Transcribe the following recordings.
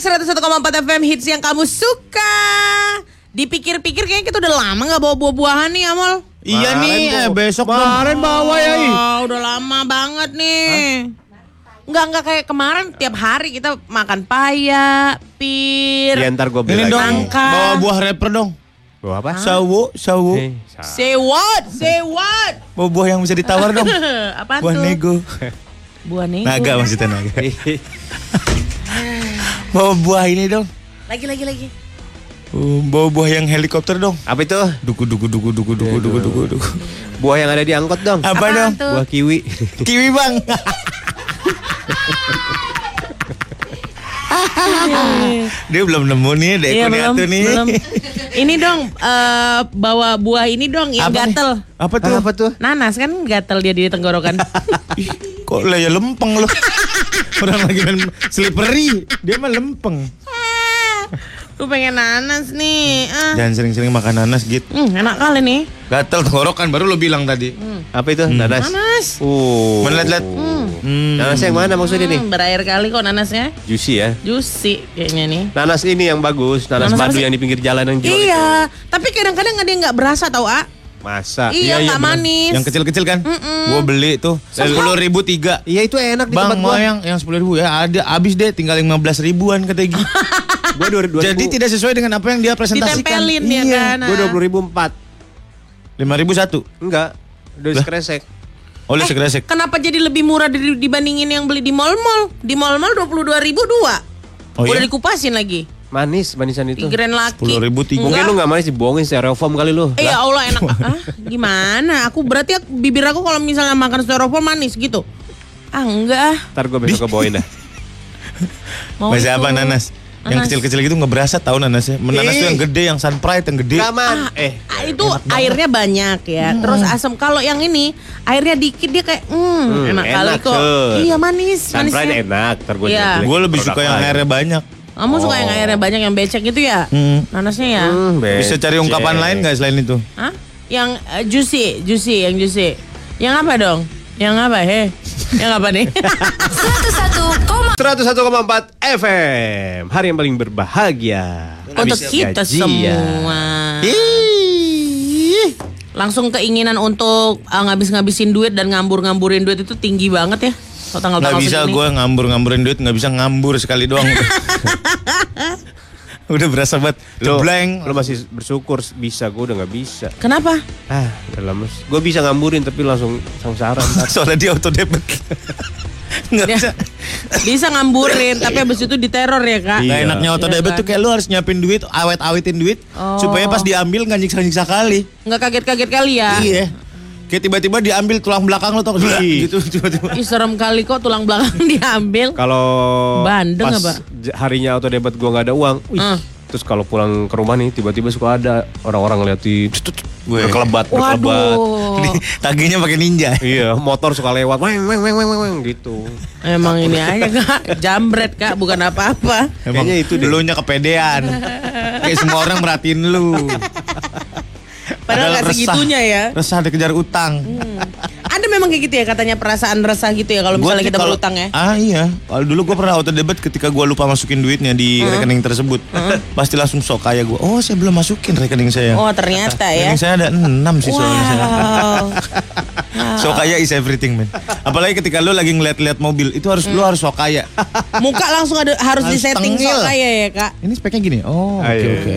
Baik, 101,4 FM hits yang kamu suka. Dipikir-pikir kayaknya kita udah lama nggak bawa buah-buahan nih, Amol. Iya Kemarin nih, eh, besok Kemarin bawa ya. Wah, udah lama banget nih. Enggak, enggak kayak kemarin tiap hari kita makan paya, pir. Ya ntar gue beli dong, Nangka. bawa buah rapper dong. Bawa apa? Sawo, sawo. Eh, sa- Say what? Say what? Bawa buah yang bisa ditawar dong. Apa Buah tuh? nego. Buah nego. Naga maksudnya naga. Bawa buah ini dong. Lagi, lagi, lagi. Uh, bawa buah yang helikopter dong. Apa itu? Duku duku duku duku duku duku duku duku. Buah yang ada di angkot dong. Apa Apaan dong? tuh? Buah kiwi. Kiwi bang. Dia belum nemu nih, dek Iya belum, tuh nih. belum. Ini dong eh, bawa buah ini dong yang Apa nih? gatel. Apa tuh? Apa tuh? Nanas kan gatel dia di tenggorokan. Kok lah ya lempeng loh. Orang lagi main slippery, dia mah lempeng. Lu pengen nanas nih. Ah. Jangan sering-sering makan nanas gitu. Hmm, enak kali nih. Gatel tenggorokan baru lo bilang tadi. Apa itu? Nanas. Nanas. Uh. Mana lihat-lihat? Hmm. Nanas yang mana maksudnya nih? Hmm, berair kali kok nanasnya. Juicy ya. Juicy kayaknya nih. Nanas ini yang bagus. Nanas, Nanas madu yang di pinggir jalan yang jual itu. Iya, tapi kadang-kadang ada yang nggak berasa tau ah. Masa? Iya, nggak manis. Yang kecil-kecil kan? Gua beli tuh sepuluh ribu tiga. Iya itu enak di Bang, tempat gua. yang yang sepuluh ribu ya ada habis deh tinggal lima belas ribuan kata Gi. Gua dua dua Jadi tidak sesuai dengan apa yang dia presentasikan. Ditempelin ya Iya. kan. Gua dua puluh ribu empat. Lima ribu satu. Enggak. Udah sekresek. Oleh segresek. Kenapa jadi lebih murah dibandingin yang beli di mall-mall? Di mall-mall 22 ribu dua. Oh Udah iya? dikupasin lagi. Manis manisan itu. Grand Laki. Sepuluh ribu tiga. Mungkin lu Enggak. gak manis dibohongin styrofoam kali lu. Eh ya Allah enak. ah, gimana? Aku berarti aku, bibir aku kalau misalnya makan styrofoam manis gitu. Ah enggak ah. Ntar gue besok kebawain dah. Mau Masih itu. apa nanas? Yang kecil-kecil gitu nggak berasa tahu nanasnya. Nanas tuh Ih. yang gede, yang sun pride yang gede. Kaman. Eh. Ah, itu airnya banyak ya. Terus asam. Kalau yang ini airnya dikit dia kayak hmm, Hmm, enak, kali enak, kok. Iya manis, Sunfried manisnya. enak. Ntar gue Iya. Gue lebih suka yang airnya banyak. Kamu suka yang airnya banyak yang becek gitu ya? Hmm. Nanasnya ya? Hmm, Bisa cari ungkapan lain nggak selain itu? Hah? Yang eh, juicy, juicy, yang juicy. Yang apa dong? Yang apa, he? yang apa nih? 101,4 FM. Hari yang paling berbahagia. Untuk Habis kita gajian. semua. Langsung keinginan untuk uh, ngabis-ngabisin duit dan ngambur-ngamburin duit itu tinggi banget ya. Kalau Nggak tanggal-tanggal bisa gue ngambur-ngamburin duit, nggak bisa ngambur sekali doang. udah berasa banget. Blank. lu masih bersyukur bisa, gue udah gak bisa. Kenapa? Ah, udah lama. Gue bisa ngamburin tapi langsung sengsara. Soalnya dia auto debit. Nggak bisa. bisa ngamburin tapi habis itu diteror ya, Kak. Nah Iya. enaknya auto Iya debit kan? tuh kayak lu harus nyiapin duit, awet-awetin duit Oh. supaya pas diambil nggak nyiksa-nyiksa kali. Nggak kaget-kaget kali ya? Iya. Kayak tiba-tiba diambil tulang belakang lu tau Ih. gitu tiba-tiba. Ih, serem kali kok tulang belakang diambil. Kalau Bandeng pas apa? harinya auto debat gue nggak ada uang, wih, Ah. terus kalau pulang ke rumah nih tiba-tiba suka ada orang-orang ngeliatin Gue. berkelebat, berkelebat. Di- Tagihnya pakai ninja. Iya, motor suka lewat, weng weng weng weng weng gitu. Emang ini aja kak, jambret kak, bukan apa-apa. Kayaknya itu deh. lu nya kepedean. Kayak semua orang merhatiin lu. Padahal nggak resah. segitunya ya. Resah dikejar utang. Ada memang kayak gitu ya katanya perasaan resah gitu ya kalau misalnya kita kalau- berutang ya. Ah iya. Kalau dulu gue pernah auto debit ketika gue lupa masukin duitnya di rekening tersebut. Pasti langsung sok kaya gue. Oh saya belum masukin rekening saya. Oh ternyata ya. Rekening saya ada 6 sih soalnya saya. Wow. So kaya is everything man. Apalagi ketika lu lagi ngeliat-liat mobil itu harus lu harus sok kaya. Muka langsung ada harus Harus disetting sok kaya ya kak. Ini speknya gini. Oh oke Ah, iya. oke.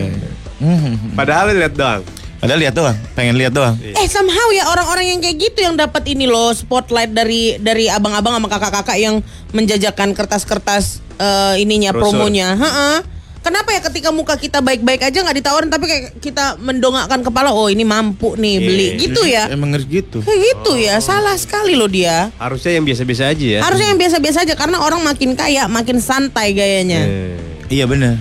Hmm. Padahal lihat doang. Padahal lihat doang, pengen lihat doang. Eh somehow ya orang-orang yang kayak gitu yang dapat ini loh spotlight dari dari abang-abang sama kakak-kakak yang menjajakan kertas-kertas eh, ininya Brosur. promonya. Heeh. Kenapa ya ketika muka kita baik-baik aja nggak ditawarin tapi kayak kita mendongakkan kepala oh ini mampu nih beli Iya. gitu ya. Emang harus gitu. Kayak gitu ya, salah sekali loh dia. Harusnya yang biasa-biasa aja ya. Harusnya yang biasa-biasa aja karena orang makin kaya, makin santai gayanya. Eh. Iya bener.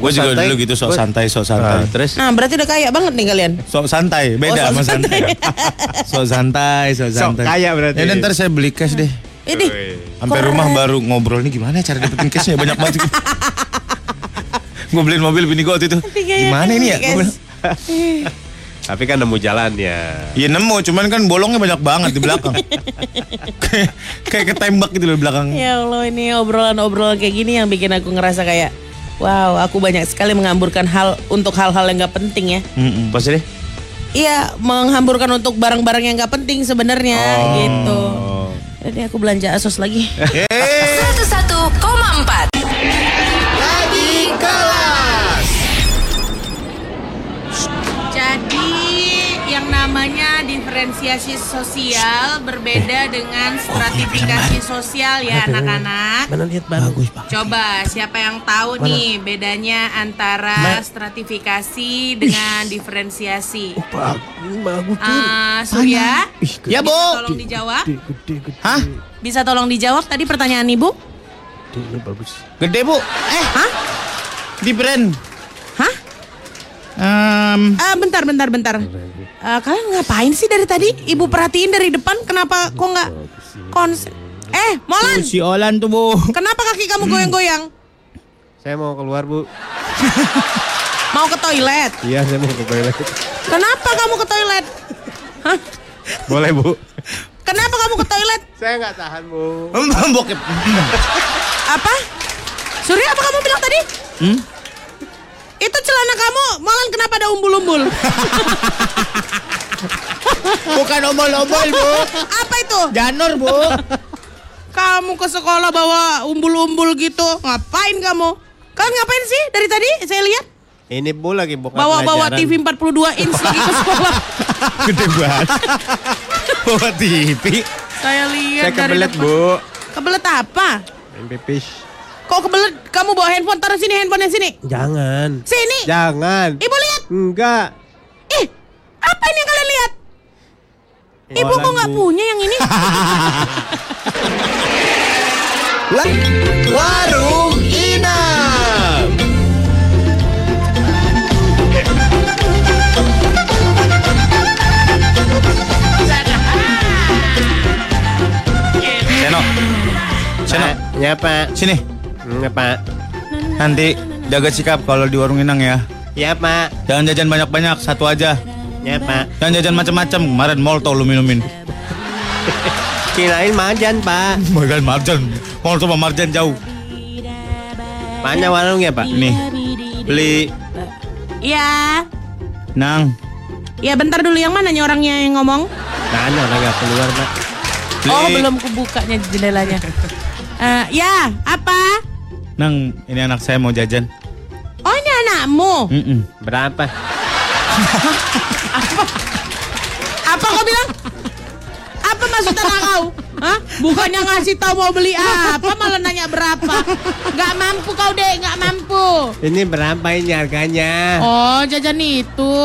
Gue juga santai. dulu gitu sok santai, sok Ah, santai. terus Nah, berarti udah kaya banget nih kalian. Sok santai, beda Oh, sok sama santai. sok santai, sok Sok santai. kaya berarti. Ya ntar saya beli cash deh. Ini Sampai rumah baru ngobrol nih gimana ya cara dapetin cashnya banyak banget. gue beliin mobil bini gue waktu itu. Gimana ini ya? Bilang, Tapi kan nemu jalannya. Iya nemu, cuman kan bolongnya banyak banget di belakang. kayak kayak ketembak gitu loh di belakang. Ya Allah ini obrolan-obrolan kayak gini yang bikin aku ngerasa kayak Wow, aku banyak sekali menghamburkan hal untuk hal-hal yang nggak penting ya. Mm-mm. Maksudnya? Iya, menghamburkan untuk barang-barang yang nggak penting sebenarnya gitu. Oh. Jadi aku belanja asos lagi. diferensiasi sosial berbeda dengan stratifikasi sosial ya anak-anak. Mana lihat bagus pak? Coba siapa yang tahu nih bedanya antara stratifikasi dengan diferensiasi? Bagus Ah, Surya, Ya, Bu. bisa tolong dijawab? Gede, gede. Hah? Bisa tolong dijawab tadi pertanyaan Ibu? Gede, bagus. Gede, Bu. Eh, Hah? di brand. Em, Ah, bentar, bentar, bentar. Ah, kalian ngapain sih dari tadi? Ibu perhatiin dari depan, kenapa kok nggak konsen? Eh, Molan, si Olan tuh, Bu. kenapa kaki kamu goyang-goyang? Saya mau keluar bu. Mau ke toilet? Iya saya mau ke toilet. Kenapa kamu ke toilet? Hah? Boleh bu? Kenapa kamu ke toilet? Saya nggak tahan bu. Bokep. Apa? Surya, apa kamu bilang tadi? Hmm? Celana kamu, Molan kenapa ada umbul-umbul? Bukan ombol-ombol, Bu. apa itu? Janur, Bu. Kamu ke sekolah bawa umbul-umbul gitu. Ngapain kamu? Kalian ngapain sih dari tadi? Saya lihat Ini bu lagi buka bawa-bawa. TV 42 inch lagi ke sekolah. Gede banget. Bawa TV. Saya lihat Saya dari kebelet bu. Kebelet apa? Pipis. Kok kebelet? Kamu bawa handphone taruh sini handphonenya sini. Jangan. Sini. Jangan. Ibu lihat. Enggak. Ih, apa ini yang kalian lihat? Ibu kok nggak punya yang ini? Warung Inam. Seno. Seno, Pak, Ya Enggak pak. Nanti jaga sikap kalau di warung Inang ya. Ya pak. Jangan jajan banyak-banyak, satu aja. Ya pak. Jangan jajan macam-macam. Kemarin molto lu minumin. Kirain majan pak. Bukan marjan. Molto sama marjan jauh. Mana warungnya pak? Nih. Beli Iya. nang. Ya bentar dulu yang mananya orangnya yang ngomong? Mana orang nggak keluar pak? Beli Oh belum kubukanya jendelanya. Eh, ya apa? Nang, ini anak saya mau jajan. Oh ini anakmu. Mm-mm. Berapa? Apa kau bilang? Apa maksud anak kau? Hah? Bukannya ngasih tahu mau beli apa, malah nanya berapa? Gak mampu kau deh, gak mampu. Ini berapa ini harganya? Oh jajan itu.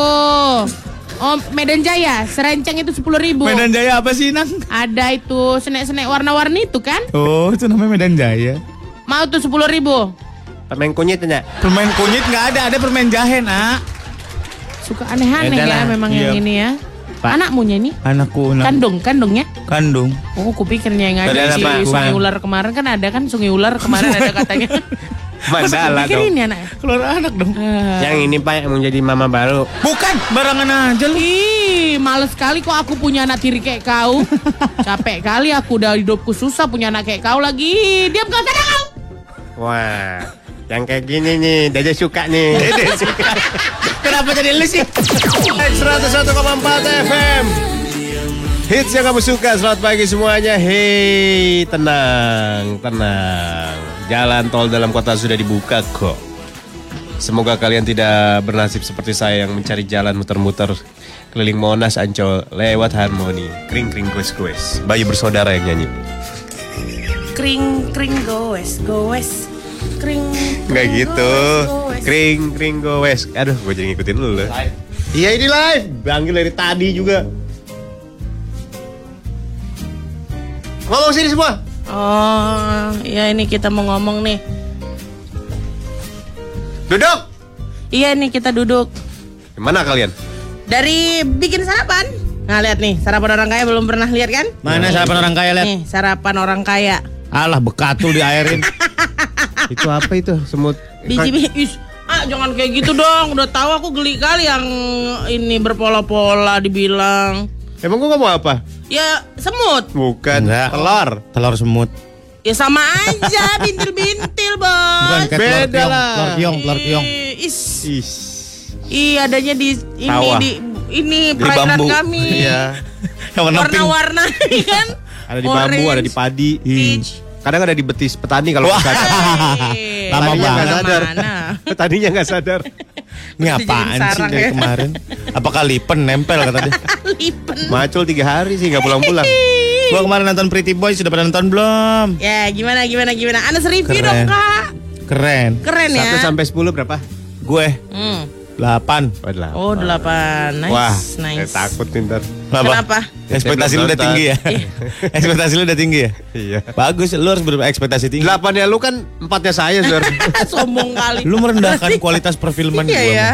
Oh Medan Jaya, serenceng itu sepuluh ribu. Medan Jaya apa sih, Nang? Ada itu senek-senek warna-warni itu kan? Oh, itu namanya Medan Jaya. Mau tuh sepuluh ribu. Permen kunyit enggak? Permen kunyit nggak ada, ada permen jahe, nak. Suka aneh-aneh Ya ya memang Iya. yang ini ya. Pak. Anakmunya ini Anakku, kandung, kandungnya. Kandung. Oh, kupikirnya yang ada apa? sungai ular kemarin kan ada kan sungai ular kemarin ada katanya. Mandala dong. ini anaknya. Keluar anak dong. Eh. Yang ini pak yang mau jadi mama baru. Bukan, barangan aja lu. Ih, males sekali kok aku punya anak tiri kayak kau. Capek kali aku udah hidupku susah punya anak kayak kau lagi. Diam kau sana kau. Wah, yang kayak gini nih, Dede suka nih. Dede suka. Kenapa jadi lu sih? 101,4 FM. Hits yang kamu suka, selamat pagi semuanya. Hei, tenang, tenang. Jalan tol dalam kota sudah dibuka kok. Semoga kalian tidak bernasib seperti saya yang mencari jalan muter-muter keliling Monas Ancol lewat harmoni. Kring kring kues kues. Bayi bersaudara yang nyanyi. Kring kring goes goes. Kring. Nggak gitu. Kring kring goes. Aduh, gue jadi ngikutin lu loh. Iya ini live. Panggil dari tadi juga. Ngomong sini semua. Oh, ya ini kita mau ngomong nih. Duduk. Iya nih kita duduk. Gimana kalian? Dari bikin sarapan. Nah lihat nih sarapan orang kaya belum pernah lihat kan? Mana sarapan orang kaya lihat? Nih sarapan orang kaya. Alah bekatul diairin. itu apa itu? Semut. Biji biji. Ah jangan kayak gitu dong. Udah tahu aku geli kali yang ini berpola-pola dibilang. Emang gua ngomong apa? Ya semut. Bukan. Enggak. Telur. Telur semut. Ya sama aja, bintil-bintil, Bos. Beda telur lah. telur kiong, telur kiong. Ih, Is. Ih. Iya, adanya di ini Sawah. di ini Di perairan bambu. kami. Iya. Warna-warna kan. Ada di bambu, ada di padi. peach. Kadang ada di betis petani kalau Wah. nggak sadar. Lama banget. sadar. Petaninya nggak sadar. Ini apaan sih dari ya. kemarin? Apakah lipen nempel kata dia? Lipen. Macul tiga hari sih nggak pulang-pulang. Gua kemarin nonton Pretty Boy sudah pada nonton belum? Ya, gimana gimana gimana? Anas review Keren. dong, Kak. Keren. Keren ya. Satu sampai sepuluh berapa? Gue Hmm. 8. Oh, delapan. Oh, delapan. Nice. Wah, nice. saya takut nih ntar. Kenapa? Ekspektasi Saya lu udah tinggi ya? Ekspektasi lu udah tinggi ya? Iya. Bagus, lu harus berekspektasi tinggi. Delapan ya lu kan empatnya saya, Zor. Sombong kali. Lu merendahkan kualitas perfilman Iya gua. ya.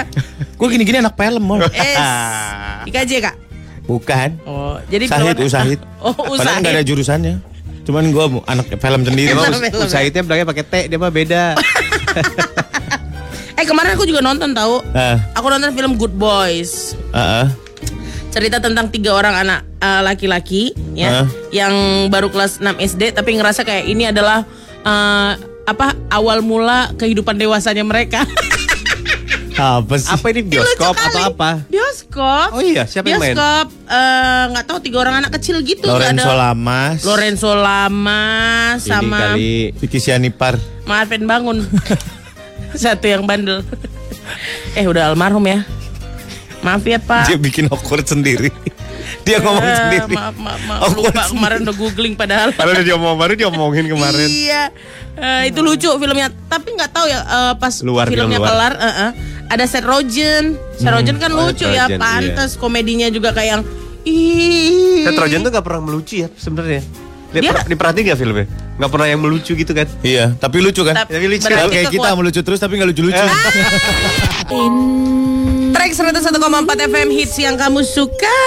Gue gini-gini anak film, Mol. Es. IKJ, Kak. Bukan. Oh, jadi Sahid, usahid. Oh, Padahal usahid. nggak ada jurusannya. Cuman gue anak film sendiri. Emang usahaitnya bilangnya pakai T, dia mah beda. Eh, kemarin aku juga nonton tahu. Ah, Aku nonton film Good Boys. ah, ah. Cerita tentang tiga orang anak eh, laki-laki ya Hah? yang baru kelas 6 SD tapi ngerasa kayak ini adalah eh, apa awal mula kehidupan dewasanya mereka. Apa sih? Apa ini bioskop atau apa? Bioskop. Oh iya, siapa yang main? Bioskop eh, nggak tahu tiga orang anak kecil gitu. Lorenzo ada- Lamas. Lorenzo Lamas Ini sama kali Vicky Sianipar. Marvin Bangun. Satu yang bandel. eh udah almarhum ya. Maaf ya Pak. Dia bikin awkward sendiri. Dia ngomong Eh, sendiri. Maaf, maaf, maaf. Awkward Lupa sendiri. kemarin udah googling padahal. Padahal udah diomong baru diomongin kemarin. Iya. Eh, itu lucu filmnya. Tapi nggak tahu ya eh, pas Luar, filmnya film luar. kelar, eh, eh, ada Seth Rogen. Seth Rogen kan Oh, lucu Seth ya, Rogen, pantas komedinya juga kayak yang ih. Seth Rogen tuh gak pernah melucu ya sebenarnya. Dia- per- diperhatiin gak filmnya? Gak pernah yang melucu gitu kan? Iya, tapi lucu kan? Tapi Tapi lucu. Kalau kayak kita melucu terus tapi nggak lucu-lucu. Track 101,4 FM hits yang kamu suka.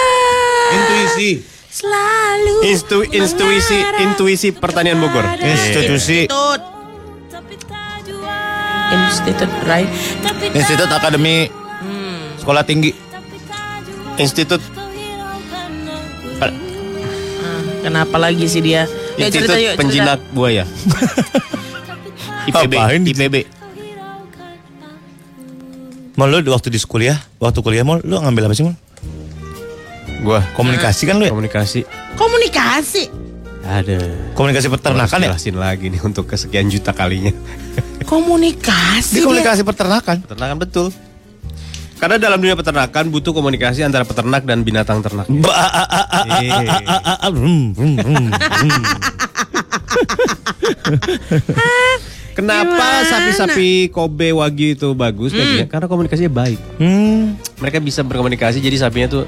Intuisi. Selalu. Instu, intuisi, intuisi pertanian Bogor. Institusi. Institut. Institut, right? Institut Akademi Sekolah Tinggi. Institut, kenapa lagi sih dia? Yuk, Institut cerita, yuk, cerita. Penjinak Buaya. IPB, Apain IPB. Mal lu waktu di kuliah, waktu kuliah mal lu ngambil apa sih mal? Gua Komunikasi kan lu ya? komunikasi. Komunikasi. Ada. Komunikasi peternakan ya? Jelasin lagi nih untuk kesekian juta kalinya. Komunikasi. Di dia. komunikasi peternakan. Peternakan betul. Karena dalam dunia peternakan butuh komunikasi antara peternak dan binatang ternak. Kenapa sapi-sapi Kobe Wagyu itu bagus baginya? Karena komunikasinya baik. Hmm, Mereka bisa berkomunikasi jadi sapinya tuh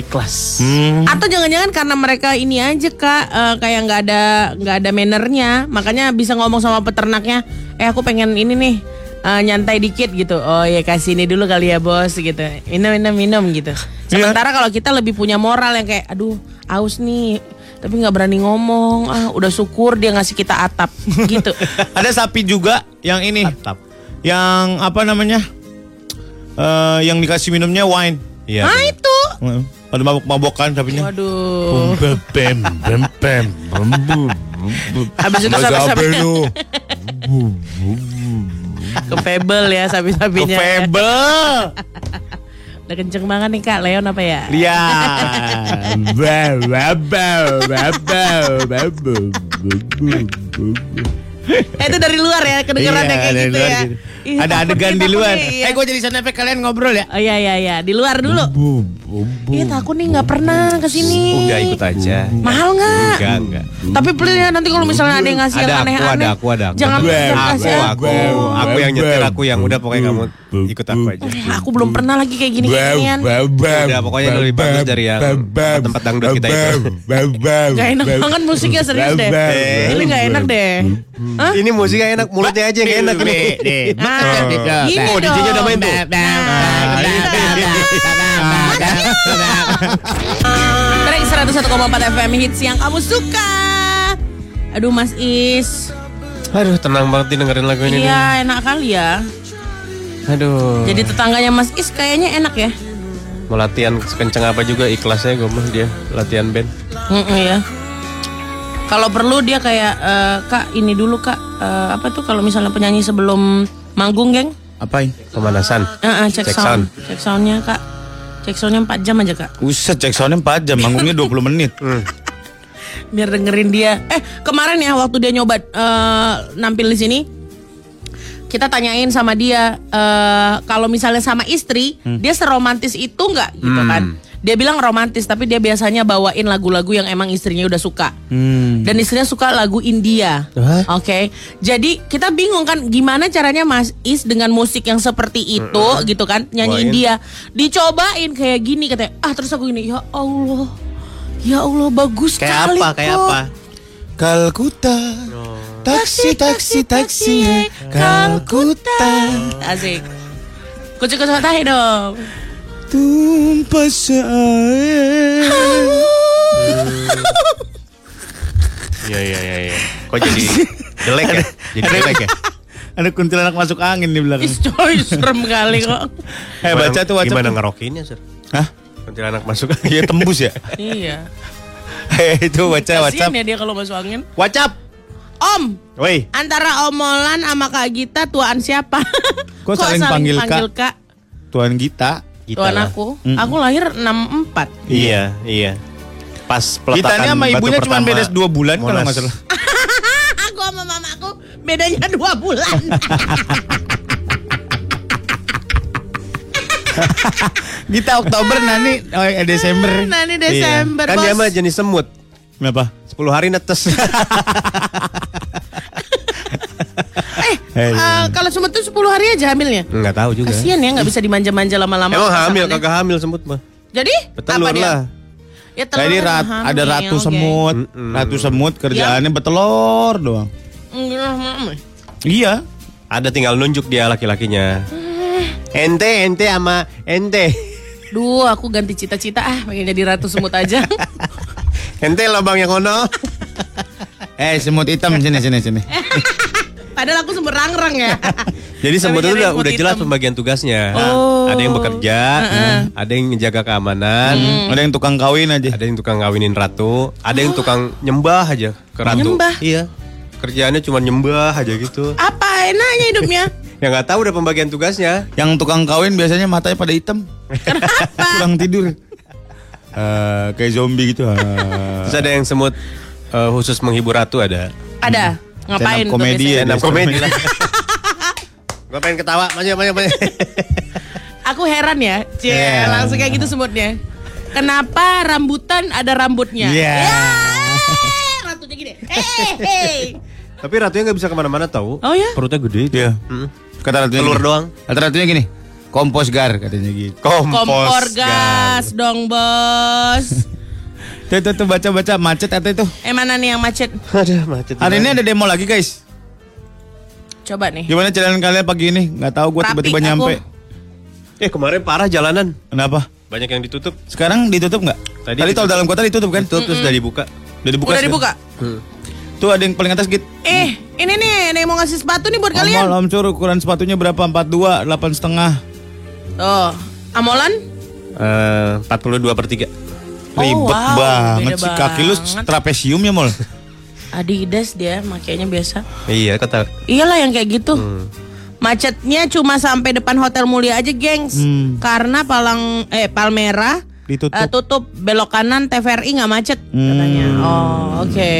ikhlas. hmm. Atau jangan-jangan karena mereka ini aja kak eh, kayak nggak ada nggak ada mannernya, makanya bisa ngomong sama peternaknya. Eh aku pengen ini nih eh, nyantai dikit gitu. Oh ya kasih ini dulu kali ya bos gitu. Minum minum minum gitu. Sementara kalau kita lebih punya moral yang kayak aduh aus nih tapi nggak berani ngomong. Ah udah syukur dia ngasih kita atap gitu. Ada sapi juga yang ini, Atap. yang apa namanya? Eh, yang dikasih minumnya wine. Iya. Nah itu. Heeh. Pada mabok-mabokan sapinya. Waduh. Bem, bem, bem, bem, bem, bem, bem. Habis itu sapi-sapinya. ke Fable ya sapi-sapinya. Ke ya. Fable. Udah kenceng banget nih Kak Leon apa ya? Iya. Bau bau bau bau bau Eh, itu dari luar ya, kedengeran Iya, kayak gitu luar ya. gitu. Ih, Ada adegan di luar. nih, iya. Eh, gue jadi sound effect kalian ngobrol ya. Oh iya iya iya, di luar dulu. Bum, bum, bum. Iya takut nih nggak pernah ke sini. Udah ikut aja. Mahal nggak? Enggak, enggak. Tapi please ya nanti kalau misalnya ada yang ngasih Ada yang aku, aneh-aneh. ada aku, ada aku. Jangan Bem, jangan Aku, kasih ya. aku, aku yang nyetir aku yang udah pokoknya kamu ikut aku aja. Eh, Aku belum pernah lagi kayak gini ginian. Udah, pokoknya lebih bagus dari yang tempat dangdut kita itu. bam, bam, bam, Gak enak banget musiknya serius deh. Ini gak enak deh. Hah? Ini musiknya enak, mulutnya aja yang enak nih. Ah, Oh, DJ-nya udah main tuh. Track 101,4 FM hits yang kamu suka. Aduh Mas Is. Aduh, tenang banget nih dengerin lagu ini. Iya enak kali ya. Aduh. Jadi tetangganya Mas Is kayaknya enak ya. mau latihan sekenceng apa juga ikhlasnya gue mah dia latihan band. Mm-mm, ya. Kalau perlu dia kayak eh, kak ini dulu kak eh, apa tuh kalau misalnya penyanyi sebelum manggung geng, Apain? Pemanasan. Eh, eh, cek, Cek sound, cek soundnya kak, cek soundnya 4 jam aja kak, Uset cek soundnya 4 jam, manggungnya 20 menit. biar dengerin dia. Eh kemarin ya waktu dia nyoba eh, nampil di sini, kita tanyain sama dia eh, kalau misalnya sama istri, dia seromantis itu nggak gitu kan? Dia bilang romantis, tapi dia biasanya bawain lagu-lagu yang emang istrinya udah suka. Hmm. Dan istrinya suka lagu India. Oke. Jadi kita bingung kan gimana caranya Mas Is dengan musik yang seperti itu gitu kan nyanyi Bawain. India. Dicobain kayak gini katanya. Ah terus aku gini, ya Allah. Ya Allah bagus Kayak sekali apa? Kayak kok." apa? Kalkuta. Taksi, taksi, taksi, eh, Kalkuta. Asik. Kucuk-kucuk tahi dong. Tumpah air. Iya iya iya. iya. Kok jadi jelek ya? Jadi jelek ya? Ada kuntilanak masuk angin di belakang. Is coy serem kali kok. Eh baca tuh WhatsApp. Gimana ngerokinnya, Sir? Hah? Kuntilanak masuk. Iya tembus ya. iya. Eh itu baca Kasian WhatsApp. ya dia kalau masuk angin. WhatsApp. Om, Woi, antara Omolan sama Kak Gita tuan siapa? Kok saling panggil Kak? Kak? Tuan Gita. kita Tuan lah. aku. Mm-mm. Aku lahir 64. Iya, iya. Pas peletakan Gitanya sama ibunya cuma beda 2 bulan kalau Monas. nggak salah. aku sama mamaku bedanya dua bulan. Gita Oktober nani oh, eh, Desember. ini Iya. Desember Kan bos. dia mah jenis semut. Kenapa? 10 hari netes. Eh, Eh, kalau semut tuh 10 hari aja hamilnya. Enggak tahu juga. Kasian ya nggak bisa dimanja-manja lama-lama. Emang hamil kagak hamil semut mah. Jadi Betelur apa dia? lah. Ya Nah, ini kan rat- hamil, ada ratu oke. semut, ratu semut kerjaannya betelor doang. Enggak, mama. Iya. Ada tinggal nunjuk dia laki-lakinya. Ente, ente sama ente. Duh, aku ganti cita-cita ah, pengen jadi ratu semut aja. Ente lobang yang ono. Eh semut hitam sini sini sini. Padahal aku semut rangrang ya. Jadi semut itu Tapi udah, udah jelas hitam. pembagian tugasnya. Oh. Ada yang bekerja, ada yang menjaga keamanan, Ada yang tukang kawin aja. ada yang tukang ngawinin ratu, ada yang tukang nyembah aja ke ratu. Nyembah? Iya. Kerjaannya cuma nyembah aja gitu. Apa enaknya hidupnya? Ya nggak tahu udah pembagian tugasnya. Yang tukang kawin biasanya matanya pada hitam. Kurang tidur. Eh, kayak zombie gitu. Terus ada yang semut eh, khusus menghibur ratu ada. Ada. Ngapain komedi ya. Stand up komedi lah. Gue pengen ketawa, banyak banyak banyak. Aku heran ya, Cie, Iya. langsung kayak gitu semutnya. Kenapa rambutan ada rambutnya? Iya. Ya, eh, rambutnya gini. Eh, eh. Tapi ratunya nggak bisa ke mana-mana tahu. Oh ya? Perutnya gede. Iya. Hmm. Kata ratunya Telur gini. doang. Kata ratunya gini. Kompos gar katanya gitu. Kompor gas dong bos. Tuh, tuh, tuh baca-baca macet atau itu. Eh mana nih yang macet? Ada macet. Hari ini ada demo lagi guys. Coba nih. Gimana jalan kalian pagi ini? Nggak tahu gue tiba-tiba nyampe. Eh kemarin parah jalanan. Kenapa? Banyak yang ditutup. Sekarang ditutup nggak? Tadi Tadi, tol dalam kota ditutup kan? Ditutup terus udah dibuka. Udah dibuka. Udah dibuka? Tuh ada yang paling atas git. Eh, ini nih, ada yang mau ngasih sepatu nih buat Om, kalian. Om Sur, ukuran sepatunya berapa? 42, 8 setengah. Oh, Amolan? Eh 42 per 3. Oh, Ribet wow, banget sih. Kaki lu trapesium ya, Mol? Adidas dia makainya biasa. Iya kata. Iyalah yang kayak gitu. Macetnya cuma sampai depan Hotel Mulia aja, gengs. Hmm. Karena Palang eh Palmera Ditutup. eh, tutup belok kanan TVRI nggak macet katanya. Oh, oke.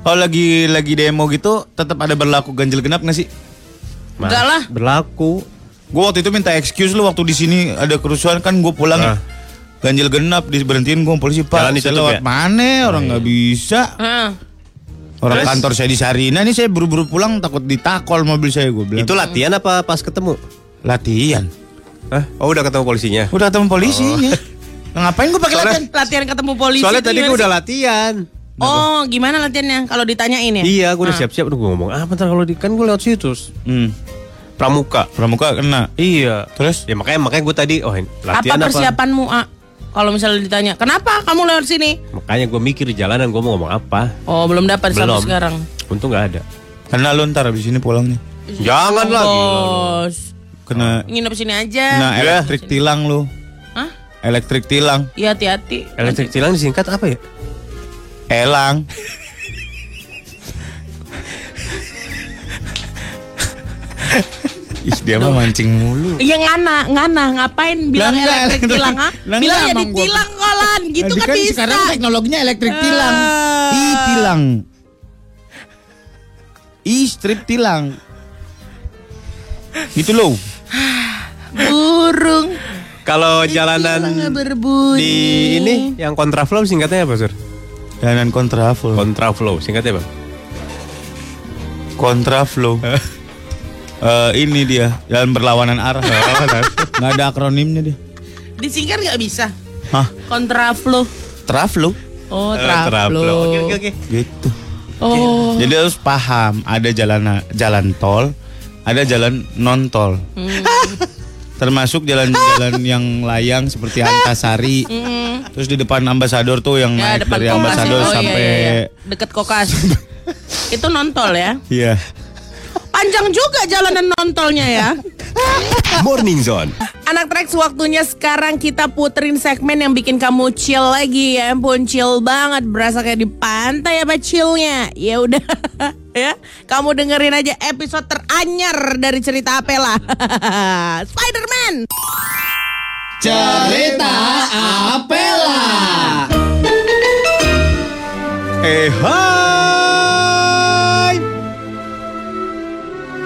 Kalau lagi lagi demo gitu, tetap ada berlaku ganjil genap nggak sih? Enggak lah. Berlaku. Gue waktu itu minta excuse lu waktu di sini ada kerusuhan kan gue pulang ya. Ah. Ganjil genap diberhentiin gue polisi pak. Jalan saya lewat ya? mana orang nggak bisa. Heeh. Orang Terus? kantor saya di Sarina nih saya buru-buru pulang takut ditakol mobil saya gue bilang. Itu latihan apa pas ketemu? latihan. Hah? Oh udah ketemu polisinya. Udah ketemu polisinya. Nah, ngapain gue pakai latihan? Latihan ketemu polisi. Soalnya tadi gue udah latihan. Oh, gimana latihannya? Kalau ditanyain ya? Iya, gue udah siap-siap. Udah gue ngomong, ah bentar kalau di kan gue lewat situ. Hmm. Pramuka. Pramuka kena. Iya. Terus? Ya makanya makanya gue tadi, oh apa latihan apa? persiapanmu, A? Kalau misalnya ditanya, kenapa kamu lewat sini? Makanya gue mikir di jalanan gue mau ngomong apa. Oh, belum dapat sampai sekarang. Untung nggak ada. Kena lu ntar abis ini pulangnya. Jangan lagi. Bos. Kena. Nginep sini aja. Kena iya. elektrik sini. tilang lu. Hah? Elektrik tilang. Iya hati-hati. Elektrik Nanti. tilang disingkat apa ya? Elang. Ih, dia mah mancing mulu. Iya ngana, ngana ngapain bilang Lah, enggak, elektrik tilang ah? Lah, Bilang enggak, jadi emang gua- tilang kolan, gitu Nanti kan, bisa. Sekarang teknologinya elektrik tilang. Ah. Ih, tilang. Ih, strip tilang. Gitu loh. Burung Kalau jalanan tilang berbunyi. di ini yang kontraflow singkatnya apa, Sur? Jalan kontraflow. Kontraflow singkatnya apa? Kontraflow. Eh ini dia, jalan berlawanan arah. Nggak ada akronimnya dia. Disingkat nggak bisa. Hah? Kontraflow. Traflow. Oh, Eh, traflow. Oke, oke, oke. Gitu. Oh. Jadi harus paham, ada jalan jalan tol, ada jalan non tol. Hmm. Termasuk jalan-jalan yang layang seperti Antasari. Terus di depan ambasador tuh yang Hmm. Ya, naik dari ambasador. Oh, sampai iya, iya, iya. deket kokas. Itu nontol ya. iya. Panjang juga jalanan nontolnya ya. Morning Zone. Anak Trax waktunya sekarang kita puterin segmen yang bikin kamu chill lagi ya ampun chill banget berasa kayak di pantai apa chillnya ya udah ya kamu dengerin aja episode teranyar dari cerita Apela Spider-Man Cerita Apela. Eh hai.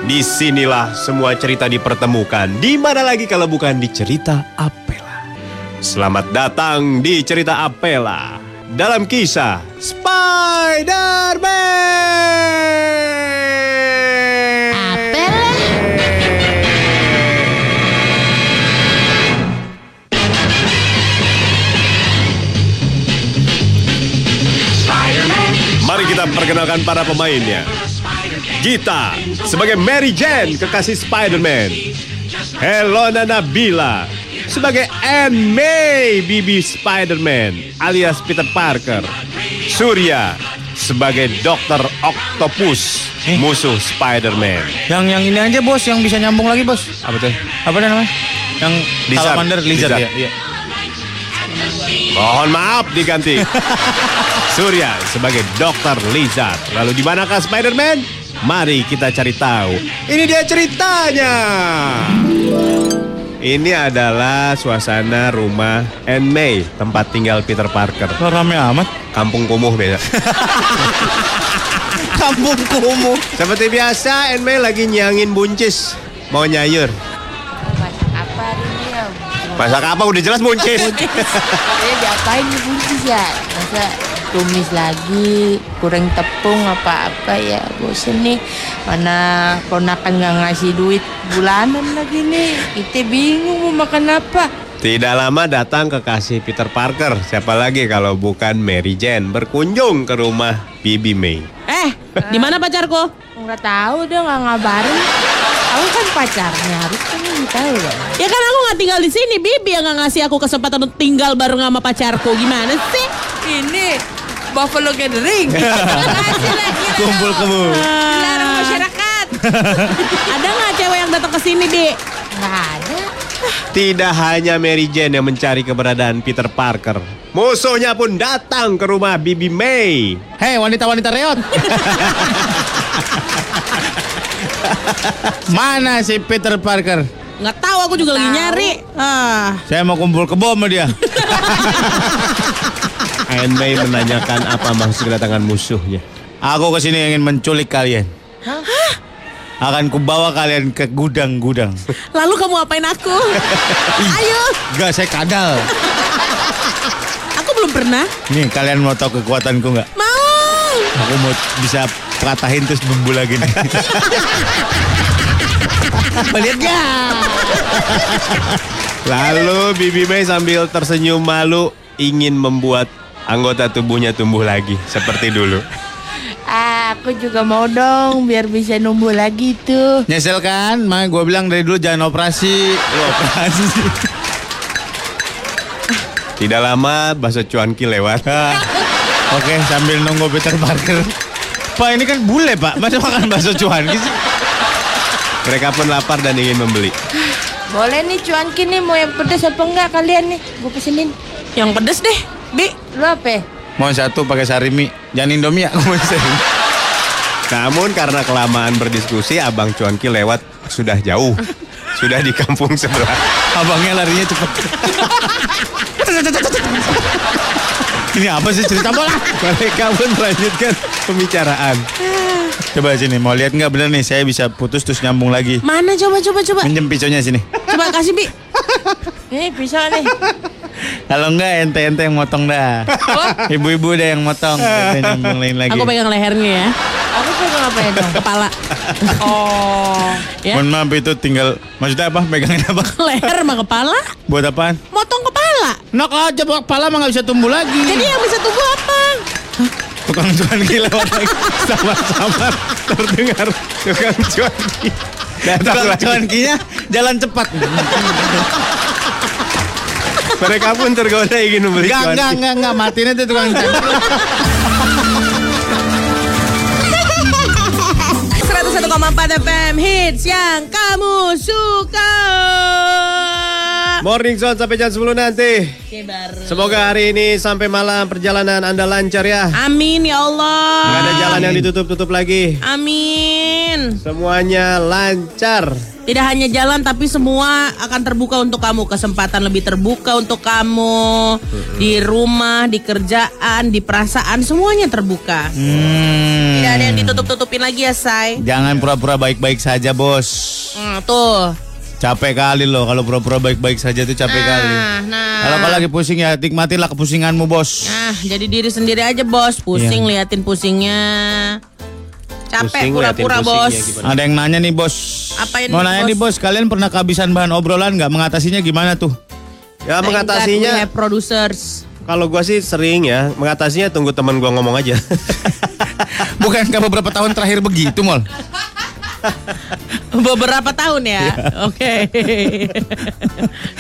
Di sinilah semua cerita dipertemukan. Di mana lagi kalau bukan di cerita Apela. Selamat datang di cerita Apela. Dalam kisah Spider-Man. Apela Mari kita perkenalkan para pemainnya. Gita sebagai Mary Jane, kekasih Spider-Man. Helona Nabila sebagai Anne May, bibi Spider-Man alias Peter Parker. Surya sebagai Dr. Octopus, musuh Spider-Man. Yang yang ini aja bos, yang bisa nyambung lagi bos. Apa tuh? Apa namanya? Yang Lizard. salamander lizard, Lizard. ya. Iya. Mohon maaf diganti. Surya sebagai Dr. Lizard. Lalu di manakah Spider-Man? Mari kita cari tahu. Ini dia ceritanya. Ini adalah suasana rumah Anne May, tempat tinggal Peter Parker. Kok rame amat? Kampung kumuh beda. Kampung kumuh. Seperti biasa, Anne May lagi nyangin buncis. Mau nyayur. Masak apa hari ini ya? Masak apa? Udah jelas buncis. Eh diapain buncis ya? Masa tumis lagi, kurang tepung apa-apa ya bosen nih. Mana ponakan nggak ngasih duit bulanan lagi nih. Kita bingung mau makan apa. Tidak lama datang kekasih Peter Parker. Siapa lagi kalau bukan Mary Jane berkunjung ke rumah Bibi May. eh di mana pacarku Nggak tahu dia nggak ngabarin. Aku kan pacarnya, harus kan tahu dong. ya kan aku nggak tinggal di sini Bibi yang nggak ngasih aku kesempatan untuk tinggal bareng sama pacarku gimana sih Ini Buffalo Gathering. Kumpul kemu. Dilarang masyarakat. ada nggak cewek yang datang ke sini di Nggak ada. Tidak hanya Mary Jane yang mencari keberadaan Peter Parker. Musuhnya pun datang ke rumah Bibi May. Hei wanita-wanita reot. Mana si Peter Parker? Nggak tahu aku juga lagi nyari ah Saya mau kumpul kebo sama dia. Anne May menanyakan apa maksud kedatangan musuhnya. Aku ke sini ingin menculik kalian. Akan kubawa kalian ke gudang-gudang. lalu kamu apain aku ayo Gak, saya kadal. aku belum pernah Nih, kalian mau tahu kekuatanku nggak? mau Aku mau bisa patahin terus bumbu lagi nih. Lihat gak? Lalu Bibi May sambil tersenyum malu ingin membuat anggota tubuhnya tumbuh lagi seperti dulu. Aku juga mau dong biar bisa numbuh lagi tuh. Nyesel kan? Makanya gue bilang dari dulu jangan operasi. Lu operasi. Tidak lama bakso cuanki lewat. Oke, sambil nunggu Peter Parker. Pak, ini kan bule, Pak. Masa makan bakso cuan sih? Mereka pun lapar dan ingin membeli. Boleh nih cuanki nih mau yang pedes apa enggak kalian nih? Gue pesenin. yang pedes deh Bi Lu apa? Mau satu pakai sarimi. Jangan Indomie ya, aku mau sarimi. Namun karena kelamaan berdiskusi, Abang Cuanki lewat sudah jauh. Sudah di kampung sebelah. Abangnya larinya cepet. Ini apa sih cerita bola? Mereka pun melanjutkan pembicaraan. Coba sini, mau lihat nggak bener nih? Saya bisa putus terus nyambung lagi. Mana coba coba coba. Minjem pisaunya sini. Coba kasih Bi. Ini bisa nih. Kalau enggak ente-ente yang motong dah. Ibu-ibu deh yang motong. Nyambung lain lagi. Aku pegang lehernya ya. Aku pegang apa ya dong? Kepala. Oh. Ya. Mohon maaf itu tinggal maksudnya apa? Megangin apa? Leher sama kepala. Buat apaan? Motong kepala. Nok aja kepala mah nggak bisa tumbuh lagi. Jadi yang bisa tumbuh apa? tukang cuan gila lagi. Sama-sama terdengar tukang cuanki. Datang Tukang lagi. cuan kinya jalan cepat. Mereka pun tergoda ingin membeli Enggak, cuanki. enggak, enggak, enggak. Matiin aja tukang cuan. 101,4 FM hits yang kamu suka. Morning Zone sampai jam 10 nanti. Kebar. Semoga hari ini sampai malam perjalanan Anda lancar ya. Amin ya Allah. Nggak ada jalan yang ditutup-tutup lagi. Amin. Semuanya lancar. Tidak hanya jalan tapi semua akan terbuka untuk kamu. Kesempatan lebih terbuka untuk kamu. Di rumah, di kerjaan, di perasaan semuanya terbuka. Hmm. Tidak ada yang ditutup-tutupin lagi ya, Say. Jangan pura-pura baik-baik saja, bos. Hmm, tuh. Capek kali loh kalau pura-pura baik-baik saja tuh capek kali. Nah, nah. Kalau lagi pusing ya nikmatilah kepusinganmu, bos. Nah, jadi diri sendiri aja, Bos. Pusing Iya. liatin pusingnya. Capek pura-pura, Bos. gimana. Ada yang nanya nih, bos. Apa ini, Mau nanya Bos? nih, bos. Kalian pernah kehabisan bahan obrolan nggak? Mengatasinya gimana tuh? Ya Thank mengatasinya have producers. kalau gua sih sering ya, mengatasinya tunggu teman gua ngomong aja. Bukankah beberapa tahun terakhir begitu, Mol? Beberapa tahun ya. Iya. Oke.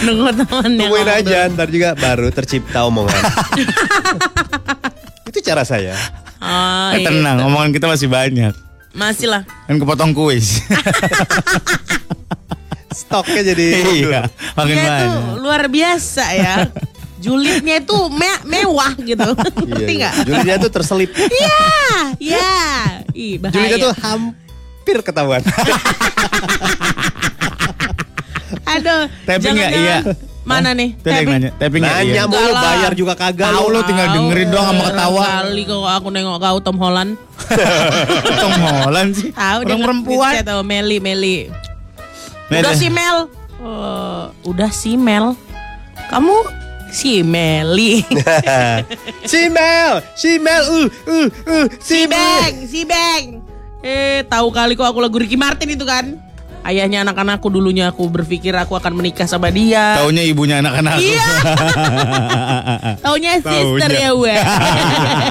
Nunggu teman yang Tungguin aja, ntar juga baru tercipta omongan. Itu cara saya. Oh, Eh, iya. tenang, omongan kita masih banyak. Masih lah. Kan kepotong kuis. Stoknya jadi iya, makin banyak. luar biasa ya. Julidnya itu me- mewah gitu. Ngerti Iya, iya. Julinya tuh terselip. Iya, iya. Ih, bahaya. Julinya tuh hampir ketahuan. Aduh. Tapping jangan-jangan- Iya. Mana nih? Tadi yang nanya, tapping nggak? Nanya Iya. mulu, bayar juga kagak Tahu lu. lu tinggal dengerin doang sama ketawa. Kali kok aku nengok kau Tom Holland. Tom Holland sih. Tahu dia Orang perempuan. tahu Meli Meli. Udah si Mel. Oh, udah si Mel. Kamu si Meli. Si Mel, si Mel, uh, uh, uh, si Beng, si Beng. Eh, tahu kali kok aku lagu Ricky Martin itu kan? Ayahnya anak-anakku dulunya aku berpikir aku akan menikah sama dia. Taunya ibunya anak-anak. Iya. Taunya sister Taunya. ya gue.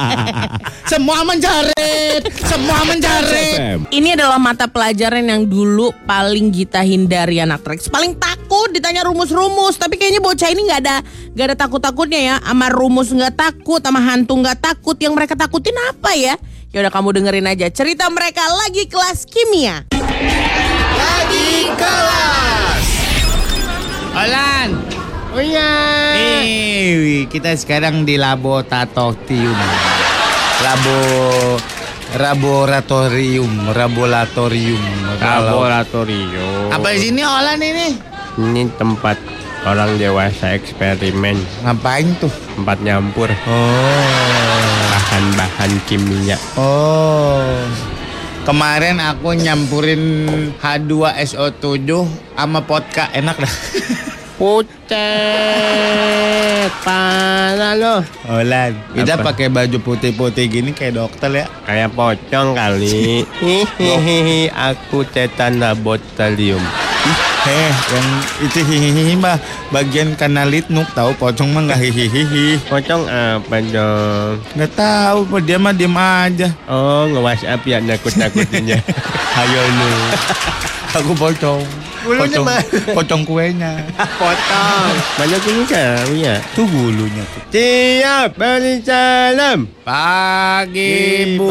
semua menjarit, semua menjarit. Ini adalah mata pelajaran yang dulu paling Gita hindari anak Trax. Paling takut ditanya rumus-rumus. Tapi kayaknya bocah ini nggak ada nggak ada takut-takutnya ya. Sama rumus nggak takut, sama hantu nggak takut. Yang mereka takutin apa ya? Ya udah kamu dengerin aja cerita mereka lagi kelas kimia. Olan. Oh iya. Eh, kita sekarang di laboratorium. Labo laboratorium, laboratorium. Laboratorium. Apa di sini Olan ini? Ini tempat orang dewasa eksperimen, Ngapain tuh? tempat nyampur Oh. bahan-bahan kimia. Oh. Kemarin aku nyampurin H2SO7 sama vodka enak dah. Pucet, parah lo. Olan, kita Apa? pakai baju putih-putih gini kayak dokter ya. Kayak pocong kali. Hihihi, aku cetan laboratorium. Eh, yang itu hihihi mah bagian kanal litnuk tahu pocong mah nggak hihihi. Pocong apa dong? Nggak tahu, dia mah diem aja. Oh, nge-WhatsApp ya nakut-nakutinnya. Ayo lu. Aku pocong. Bulunya pocong kuenya. Potong. Banyak ini kau ya. Tuh bulunya tuh. Siap, beri salam. Pagi bu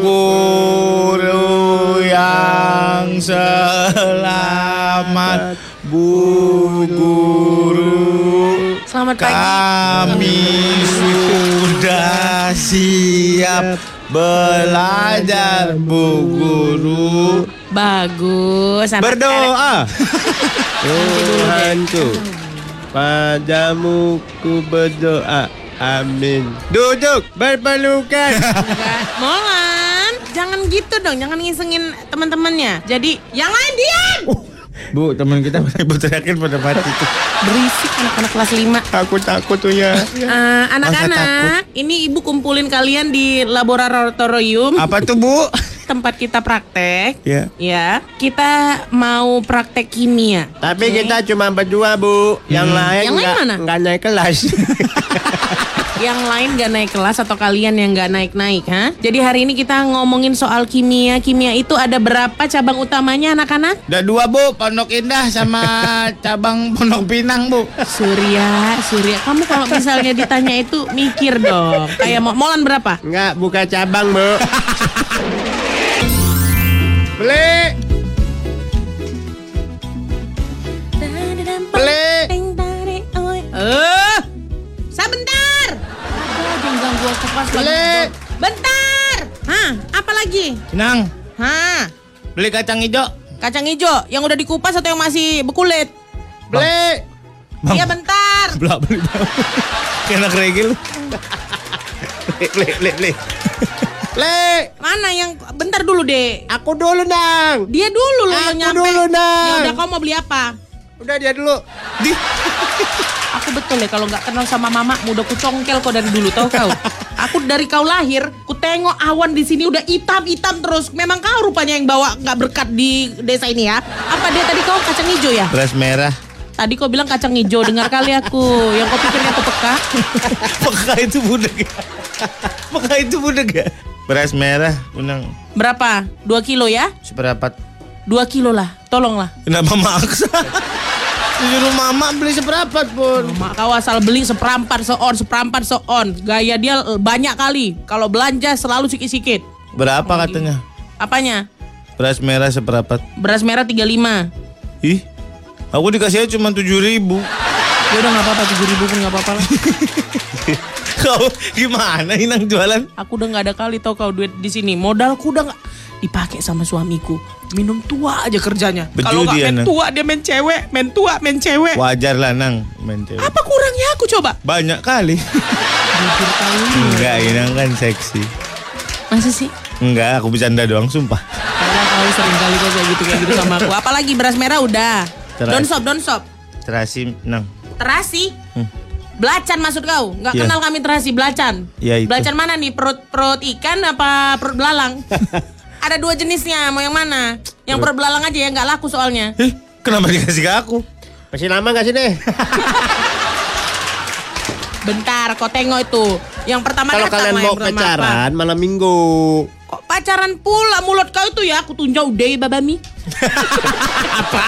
guru yang selamat bu guru Selamat pagi. kami sudah siap Belajar bu guru. Bagus. anak Berdoa. Tuhanku. Padamu ku berdoa. Amin. Duduk berpelukan. Molan, jangan gitu dong, jangan ngisengin teman-temannya. Jadi, yang lain diam. Bu, teman kita ibu teriakin pada mati tuh. Berisik anak-anak kelas 5. Aku takut tuh ya. Eh, anak-anak, ini ibu kumpulin kalian di laboratorium Apa tuh bu? tempat kita praktek. Ya. Ya, kita mau praktek kimia. Tapi Oke. kita cuma berdua bu. Yang lain Yang lain mana? nggak naik kelas. yang lain gak naik kelas atau kalian yang gak naik-naik, ha? Jadi hari ini kita ngomongin soal kimia. Kimia itu ada berapa cabang utamanya anak-anak? Ada dua bu, Pondok Indah sama cabang Pondok Pinang bu. Surya, Surya. Kamu kalau misalnya ditanya itu mikir dong. Kayak mau molan berapa? Nggak buka cabang bu. Beli. Beli. Eh, sebentar. Beli. Bentar. Hah, apa lagi? Pinang, Hah, beli kacang hijau. kacang hijau yang udah dikupas atau yang masih bekulit? Beli. Iya bentar. Belak beli Kayak anak. Beli. Beli. Beli. Beli. Mana yang bentar dulu deh. Aku dulu dong. Dia dulu loh yang Aku nyampe. dulu, Nang. Ya udah kau mau beli apa? Udah dia dulu. Di. Aku betul ya kalau nggak kenal sama mama udah ku congkel kau dari dulu tau kau. Aku dari kau lahir, ku tengok awan di sini udah hitam-hitam terus. Memang kau rupanya yang bawa nggak berkat di desa ini ya? Apa dia tadi kau kacang hijau ya? Beras merah. Tadi kau bilang kacang hijau, dengar kali aku. Yang kau pikirnya aku peka. Maka itu budak ya. Maka itu budak ya. Beras merah, unang Berapa? Dua kilo ya? seperempat. Dua kilo lah, tolonglah. Kenapa maksa? Disuruh mama beli seperempat pun. Mak kau asal beli seperampat seon, seperampat seon. Gaya dia banyak kali. Kalau belanja selalu sikit-sikit. Berapa katanya? Apanya? Beras merah seperempat. Beras merah 35. Ih, aku dikasihnya cuma tujuh ribu. Ya udah nggak apa-apa, tujuh ribu pun nggak apa-apa lah. Kau gimana inang jualan? Aku udah nggak ada kali tau kau duit di sini. Modalku udah nggak dipakai sama suamiku. Minum tua aja kerjanya. Kalau nggak main Nang? tua dia main cewek, main tua main cewek. Wajar lah nang main cewek. Apa kurangnya aku coba? Banyak kali. Enggak, inang kan seksi. Masa sih? Enggak, aku bercanda doang sumpah. Karena kau sering kali kau kayak gitu kayak gitu sama aku. Apalagi beras merah udah. Terasi. Don't stop, don't stop. Terasi nang. Terasi. Belacan maksud kau? Nggak Iya. kenal kami terasi belacan. Iya, itu. Belacan mana nih? Perut perut ikan apa perut belalang? Ada dua jenisnya. Mau yang mana? Yang perut belalang aja ya nggak laku soalnya. Ih, kenapa dikasih ke aku? Masih lama gak sih deh? Bentar, kau tengok itu. Yang pertama Kalau kalian mau pacaran malam minggu. apa? Kok pacaran pula mulut kau itu ya? Aku tunjuk deh babami. apa?